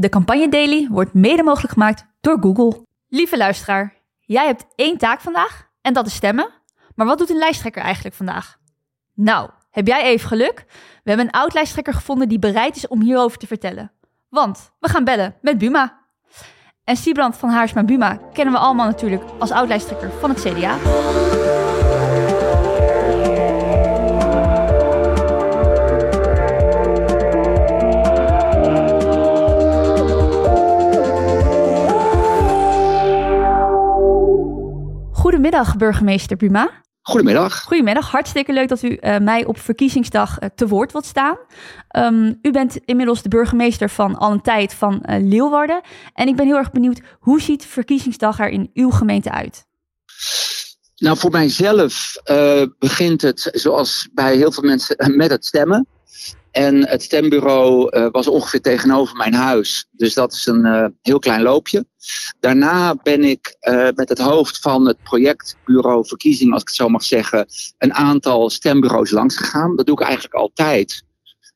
De Campagne Daily wordt mede mogelijk gemaakt door Google. Lieve luisteraar, jij hebt één taak vandaag en dat is stemmen. Maar wat doet een lijsttrekker eigenlijk vandaag? Nou, heb jij even geluk? We hebben een oud lijsttrekker gevonden die bereid is om hierover te vertellen. Want we gaan bellen met Buma. En Siebrand van Haarsma Buma kennen we allemaal natuurlijk als oud lijsttrekker van het CDA. Goedemiddag, burgemeester Buma. Goedemiddag. Goedemiddag, hartstikke leuk dat u uh, mij op verkiezingsdag uh, te woord wilt staan. Um, u bent inmiddels de burgemeester van al een tijd van uh, Leeuwarden. En ik ben heel erg benieuwd, hoe ziet verkiezingsdag er in uw gemeente uit? Nou, voor mijzelf begint het, zoals bij heel veel mensen, met het stemmen. En het stembureau uh, was ongeveer tegenover mijn huis. Dus dat is een uh, heel klein loopje. Daarna ben ik uh, met het hoofd van het projectbureau verkiezing, als ik het zo mag zeggen, een aantal stembureaus langs gegaan. Dat doe ik eigenlijk altijd.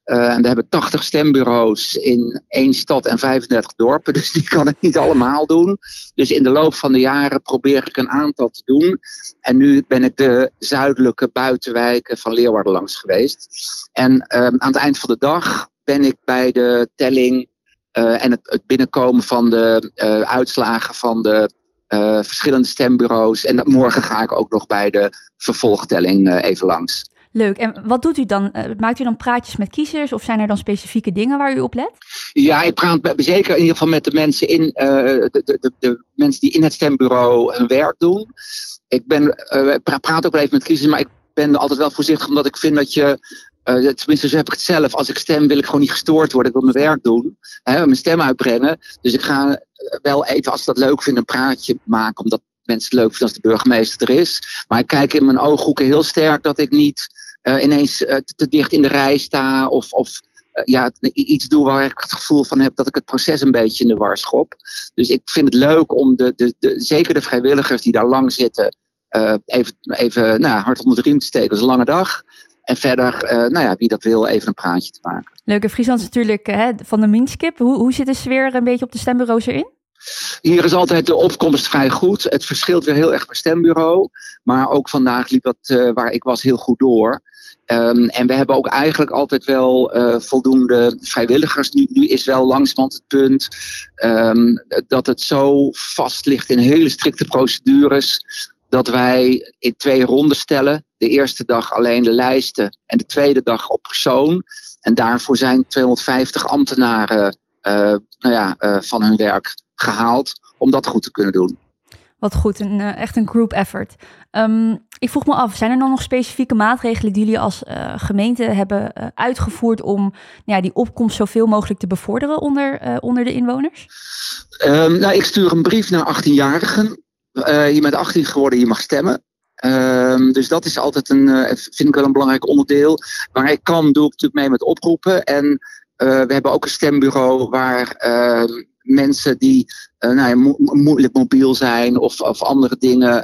Uh, en we hebben 80 stembureaus in één stad en 35 dorpen, dus die kan ik niet allemaal doen. Dus in de loop van de jaren probeer ik een aantal te doen. En nu ben ik de zuidelijke buitenwijken van Leeuwarden langs geweest. En uh, aan het eind van de dag ben ik bij de telling uh, en het, binnenkomen van de uh, uitslagen van de verschillende stembureaus. En morgen ga ik ook nog bij de vervolgtelling even langs. Leuk. En wat doet u dan? Maakt u dan praatjes met kiezers of zijn er dan specifieke dingen waar u op let? Ja, ik praat zeker in ieder geval met de mensen, in, uh, de, de, de, mensen die in het stembureau hun werk doen. Ik ben, uh, praat ook wel even met kiezers, maar ik ben altijd wel voorzichtig omdat ik vind dat je tenminste, zo heb ik het zelf. Als ik stem, wil ik gewoon niet gestoord worden. Ik wil mijn werk doen. Hè, mijn stem uitbrengen. Dus ik ga wel even, als ik dat leuk vind, een praatje maken. Omdat mensen het leuk vinden als de burgemeester er is. Maar ik kijk in mijn ooghoeken heel sterk dat ik niet uh, ineens uh, te dicht in de rij sta. Of, of ja, iets doe waar ik het gevoel van heb dat ik het proces een beetje in de war schop. Dus ik vind het leuk om de, de, de, zeker de vrijwilligers die daar lang zitten. even, even nou, hard onder de riem te steken. Dat is een lange dag. En verder, nou ja, wie dat wil, even een praatje te maken. Leuk. En Friesland natuurlijk uh, van de Minskip. Hoe, hoe zit de sfeer een beetje op de stembureaus erin? Hier is altijd de opkomst vrij goed. Het verschilt weer heel erg per stembureau. Maar ook vandaag liep dat uh, waar ik was heel goed door. Um, en we hebben ook eigenlijk altijd wel voldoende vrijwilligers. Nu, is wel langzamerhand het punt um, dat het zo vast ligt in hele strikte procedures dat wij in twee ronden stellen. De eerste dag alleen de lijsten en de tweede dag op persoon. En daarvoor zijn 250 ambtenaren uh, nou ja, van hun werk gehaald om dat goed te kunnen doen. Wat goed, een, uh, echt een group effort. Um, ik vroeg me af, zijn er dan nog specifieke maatregelen die jullie als gemeente hebben uitgevoerd om nou ja, die opkomst zoveel mogelijk te bevorderen onder, onder de inwoners? Um, nou, ik stuur een brief naar 18-jarigen uh, je bent 18 geworden, je mag stemmen. Um, dus dat is altijd een, vind ik wel een belangrijk onderdeel. Waar ik kan, doe ik natuurlijk mee met oproepen. En we hebben ook een stembureau waar mensen die nou ja, mo moeilijk mobiel zijn of, of andere dingen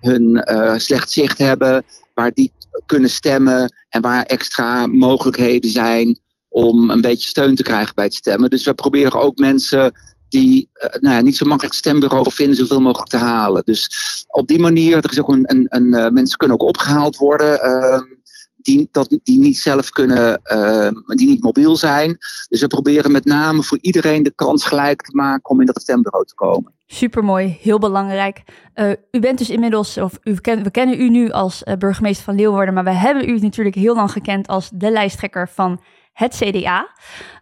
hun slecht zicht hebben, waar die kunnen stemmen en waar extra mogelijkheden zijn om een beetje steun te krijgen bij het stemmen. Dus we proberen ook mensen die nou ja, niet zo makkelijk stembureau vinden zoveel mogelijk te halen. Dus op die manier, er is ook een, een, een mensen kunnen ook opgehaald worden. Die, dat, niet zelf kunnen, die niet mobiel zijn. Dus we proberen met name voor iedereen de kans gelijk te maken om in dat stembureau te komen. Supermooi, heel belangrijk. Uh, u bent dus inmiddels, of u we kennen u nu als uh, burgemeester van Leeuwarden, maar we hebben u natuurlijk heel lang gekend als de lijsttrekker van het CDA.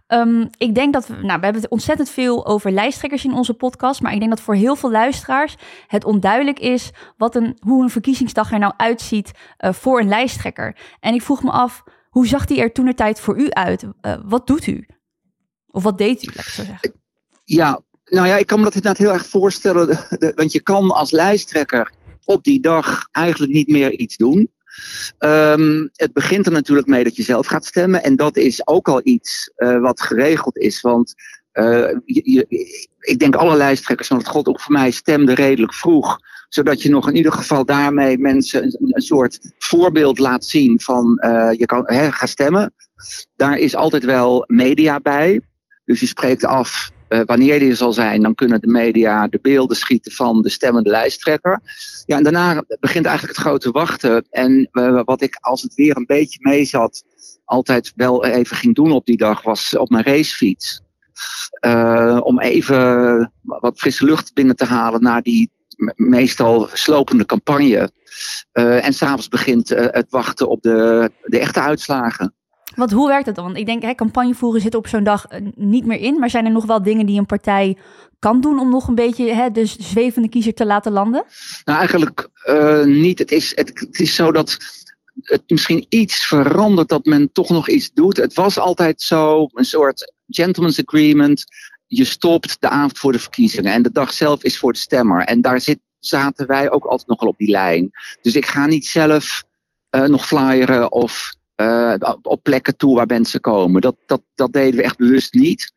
Um, ik denk dat we, nou, we hebben het ontzettend veel over lijsttrekkers in onze podcast, maar ik denk dat voor heel veel luisteraars het onduidelijk is wat een, hoe een verkiezingsdag er nou uitziet uh, voor een lijsttrekker. En ik vroeg me af, hoe zag die er toen de tijd voor u uit? Uh, wat doet u? Of wat deed u, zo zeggen? Ja, nou ja, ik kan me dat inderdaad heel erg voorstellen, de, want je kan als lijsttrekker op die dag eigenlijk niet meer iets doen. Um, het begint er natuurlijk mee dat je zelf gaat stemmen. En dat is ook al iets uh, wat geregeld is. Want uh, je, ik denk alle lijsttrekkers van het God ook voor mij stemden redelijk vroeg. Zodat je nog in ieder geval daarmee mensen een, soort voorbeeld laat zien van uh, je kan hè, ga stemmen. Daar is altijd wel media bij. Dus je spreekt af uh, wanneer die er zal zijn, dan kunnen de media de beelden schieten van de stemmende lijsttrekker. Ja, en daarna begint eigenlijk het grote wachten. En uh, wat ik, als het weer een beetje mee zat, altijd wel even ging doen op die dag, was op mijn racefiets. Uh, om even wat frisse lucht binnen te halen na die meestal slopende campagne. en s'avonds begint het wachten op de, de echte uitslagen. Want hoe werkt het dan? Want ik denk, hè, campagnevoeren zit op zo'n dag eh, niet meer in. Maar zijn er nog wel dingen die een partij kan doen om nog een beetje hè, de zwevende kiezer te laten landen? Nou, eigenlijk uh, niet. Het is, het, het is zo dat het misschien iets verandert dat men toch nog iets doet. Het was altijd zo, een soort gentleman's agreement. Je stopt de avond voor de verkiezingen en de dag zelf is voor de stemmer. En daar zit, zaten wij ook altijd nogal op die lijn. Dus ik ga niet zelf uh, nog flyeren of uh, op plekken toe waar mensen komen. Dat, dat, dat deden we echt bewust niet.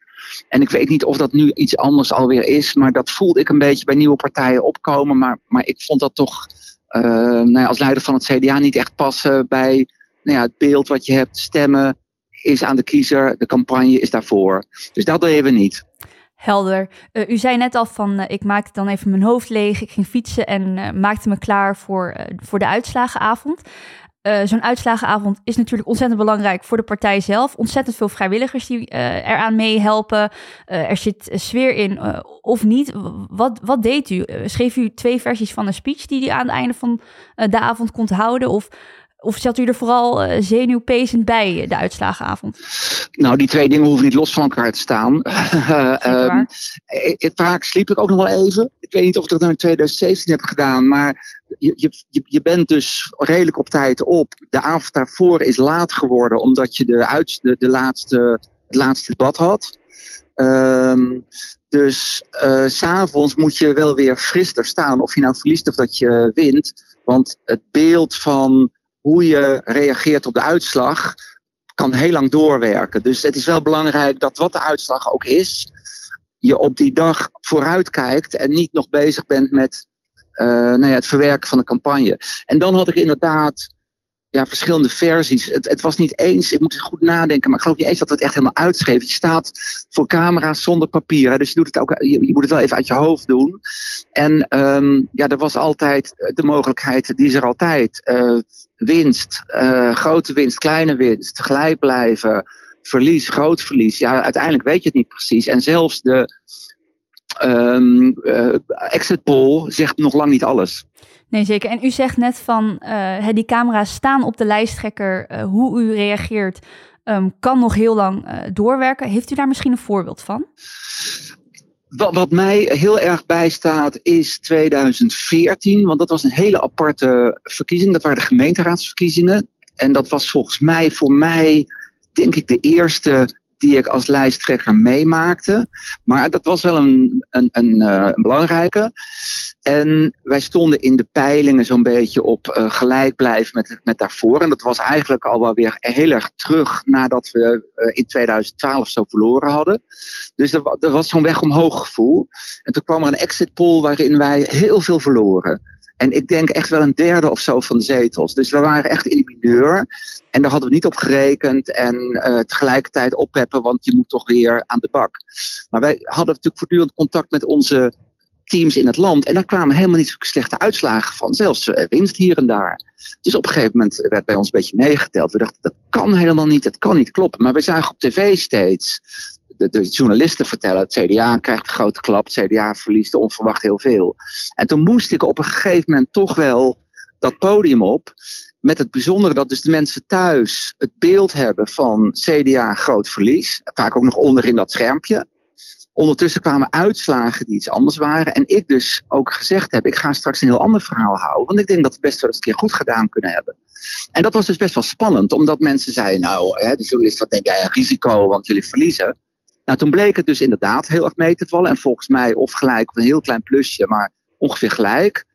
En ik weet niet of dat nu iets anders alweer is, maar dat voelde ik een beetje bij nieuwe partijen opkomen. Maar, maar ik vond dat toch uh, nou ja, als leider van het CDA niet echt passen bij nou ja, het beeld wat je hebt. Stemmen is aan de kiezer, de campagne is daarvoor. Dus dat deden we niet. Helder. Uh, u zei net al van, ik maakte dan even mijn hoofd leeg. Ik ging fietsen en maakte me klaar voor, voor de uitslagenavond. Uh, Zo'n uitslagenavond is natuurlijk ontzettend belangrijk voor de partij zelf. Ontzettend veel vrijwilligers die uh, eraan meehelpen. Uh, er zit sfeer in of niet. Wat, wat deed u? schreef u twee versies van een speech die u aan het einde van de avond kon houden? Of of zat u er vooral uh, zenuwpezend bij de uitslagenavond? Nou, die twee dingen hoeven niet los van elkaar te staan. vaak sliep ik ook nog wel even. Ik weet niet of ik dat nou in 2017 heb gedaan, maar je, je, je bent dus redelijk op tijd op. De avond daarvoor is laat geworden, omdat je de, uit, de, de laatste, het laatste debat had. Um, dus uh, s'avonds moet je wel weer frisser staan, of je nou verliest of dat je wint. Want het beeld van hoe je reageert op de uitslag kan heel lang doorwerken. Dus het is wel belangrijk dat wat de uitslag ook is, je op die dag vooruitkijkt en niet nog bezig bent met uh, nou ja, het verwerken van de campagne. En dan had ik inderdaad ja, verschillende versies. Het, het, was niet eens, ik moet goed nadenken, maar ik geloof niet eens dat het echt helemaal uitschreven. Je staat voor camera's zonder papier, dus je, doet het ook, je, je, moet het wel even uit je hoofd doen. En um, ja, er was altijd de mogelijkheid, die is er altijd. Uh, winst, grote winst, kleine winst, gelijk blijven, verlies, groot verlies. Ja, uiteindelijk weet je het niet precies. En zelfs de uh, exit poll zegt nog lang niet alles. Nee, zeker. En u zegt net van uh, die camera's staan op de lijsttrekker. Uh, hoe u reageert um, kan nog heel lang uh, doorwerken. Heeft u daar misschien een voorbeeld van? Wat, wat mij heel erg bijstaat is 2014, want dat was een hele aparte verkiezing. Dat waren de gemeenteraadsverkiezingen. En dat was volgens mij voor mij, denk ik, de eerste die ik als lijsttrekker meemaakte. Maar dat was wel een, een, een, een belangrijke. En wij stonden in de peilingen zo'n beetje op uh, gelijk blijven met, met daarvoor. En dat was eigenlijk al wel weer heel erg terug nadat we uh, in 2012 zo verloren hadden. Dus er, er was zo'n weg omhoog gevoel. En toen kwam er een exit poll waarin wij heel veel verloren. En ik denk echt wel een derde of zo van de zetels. Dus we waren echt in de mineur. En daar hadden we niet op gerekend. En uh, tegelijkertijd oppeppen, want je moet toch weer aan de bak. Maar wij hadden natuurlijk voortdurend contact met onze teams in het land. En daar kwamen helemaal niet slechte uitslagen van. Zelfs uh, winst hier en daar. Dus op een gegeven moment werd bij ons een beetje meegeteld. We dachten, dat kan helemaal niet, dat kan niet kloppen. Maar we zagen op tv steeds de, de, journalisten vertellen, het CDA krijgt een grote klap, het CDA verliest onverwacht heel veel. En toen moest ik op een gegeven moment toch wel dat podium op. Met het bijzondere dat dus de mensen thuis het beeld hebben van CDA groot verlies. Vaak ook nog onder in dat schermpje. Ondertussen kwamen uitslagen die iets anders waren. En ik dus ook gezegd heb, ik ga straks een heel ander verhaal houden. Want ik denk dat we best wel eens een keer goed gedaan kunnen hebben. En dat was dus best wel spannend. Omdat mensen zeiden, nou, hè, de journalist, wat denk jij, risico, want jullie verliezen. Nou, toen bleek het dus inderdaad heel erg mee te vallen. En volgens mij of gelijk of een heel klein plusje, maar ongeveer gelijk.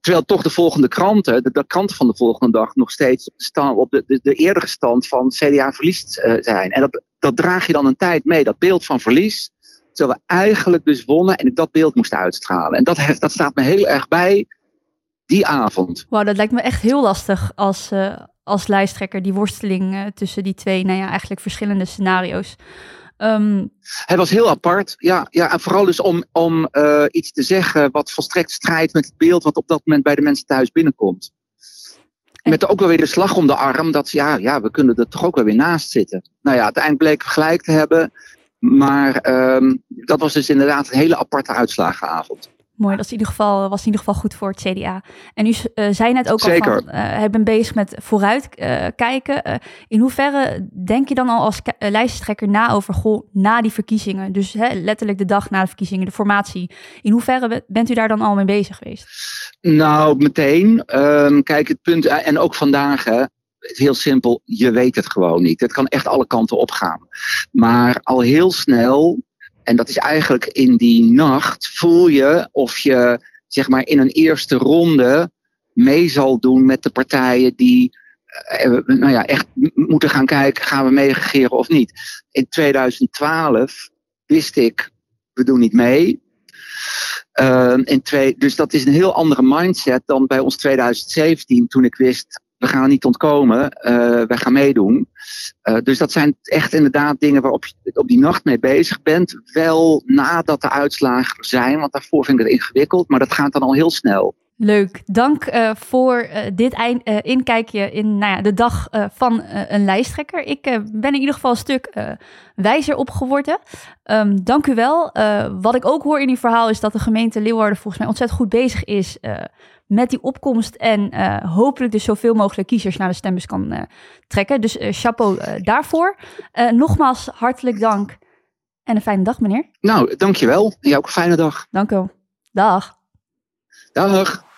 Terwijl toch de volgende kranten, de, de kranten van de volgende dag, nog steeds op de, op de, de, de eerdere stand van CDA verlies uh, zijn. En dat, dat draag je dan een tijd mee, dat beeld van verlies. Terwijl we eigenlijk dus wonnen en ik dat beeld moest uitstralen. En dat, dat staat me heel erg bij die avond. Wauw, dat lijkt me echt heel lastig als, uh, als lijsttrekker, die worsteling uh, tussen die twee, nou ja, eigenlijk verschillende scenario's. Ehm, Hij was heel apart. Ja, ja en vooral dus om, om uh, iets te zeggen wat volstrekt strijdt met het beeld wat op dat moment bij de mensen thuis binnenkomt. Met ook wel weer de slag om de arm. Dat ja, ja, we kunnen er toch ook wel weer naast zitten. Nou ja, uiteindelijk bleek gelijk te hebben. Maar um, dat was dus inderdaad een hele aparte uitslagenavond. Mooi, dat is in ieder geval, was in ieder geval goed voor het CDA. En u uh, zei net ook Zeker. al van, uh, hij bent bezig met vooruit uh, kijken. in hoeverre denk je dan al als lijsttrekker na over, goh, na die verkiezingen, dus hè, letterlijk de dag na de verkiezingen, de formatie. In hoeverre bent u daar dan al mee bezig geweest? Nou, meteen. Um, kijk, het punt, en ook vandaag, hè, heel simpel, je weet het gewoon niet. Het kan echt alle kanten opgaan. Maar al heel snel en dat is eigenlijk in die nacht voel je of je zeg maar in een eerste ronde mee zal doen met de partijen die uh, nou ja, echt moeten gaan kijken, gaan we meeregeren of niet. In 2012 wist ik, we doen niet mee. Uh, in twee, dus dat is een heel andere mindset dan bij ons 2017, toen ik wist, we gaan niet ontkomen, uh, wij gaan meedoen. Uh, dus dat zijn echt inderdaad dingen waarop je op die nacht mee bezig bent. Wel nadat de uitslagen zijn, want daarvoor vind ik het ingewikkeld, maar dat gaat dan al heel snel. Leuk, dank uh, voor dit eind, inkijkje in nou ja, de dag van een lijsttrekker. Ik ben in ieder geval een stuk wijzer op geworden. Um, dank u wel. wat ik ook hoor in uw verhaal is dat de gemeente Leeuwarden volgens mij ontzettend goed bezig is met die opkomst en hopelijk dus zoveel mogelijk kiezers naar de stembus kan trekken. Dus chapeau daarvoor. nogmaals hartelijk dank en een fijne dag meneer. Nou, dankjewel. Jij ook een fijne dag. Dank u wel. Dag. Dag.